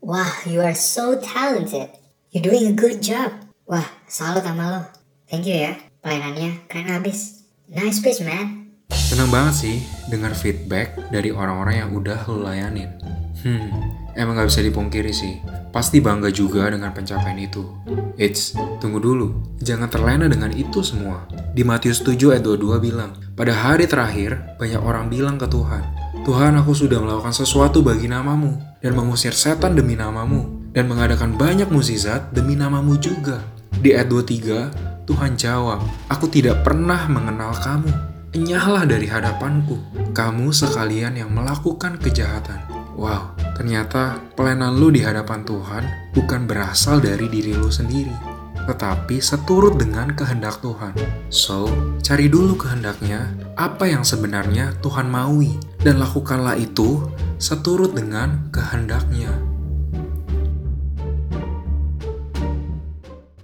Wah, you are so talented. You're doing a good job. Wah, salut sama lo. Thank you ya. Pelayanannya keren abis. Nice pitch, man. Seneng banget sih dengar feedback dari orang-orang yang udah lo layanin. Hmm, emang gak bisa dipungkiri sih. Pasti bangga juga dengan pencapaian itu. Eits, tunggu dulu. Jangan terlena dengan itu semua. Di Matius 7 ayat 22 bilang, Pada hari terakhir, banyak orang bilang ke Tuhan, Tuhan aku sudah melakukan sesuatu bagi namamu, dan mengusir setan demi namamu, dan mengadakan banyak mukjizat demi namamu juga. Di ayat 23, Tuhan jawab, Aku tidak pernah mengenal kamu. Enyahlah dari hadapanku, kamu sekalian yang melakukan kejahatan. Wow, ternyata pelayanan lu di hadapan Tuhan bukan berasal dari diri lu sendiri, tetapi seturut dengan kehendak Tuhan. So, cari dulu kehendaknya, apa yang sebenarnya Tuhan maui, dan lakukanlah itu seturut dengan kehendaknya.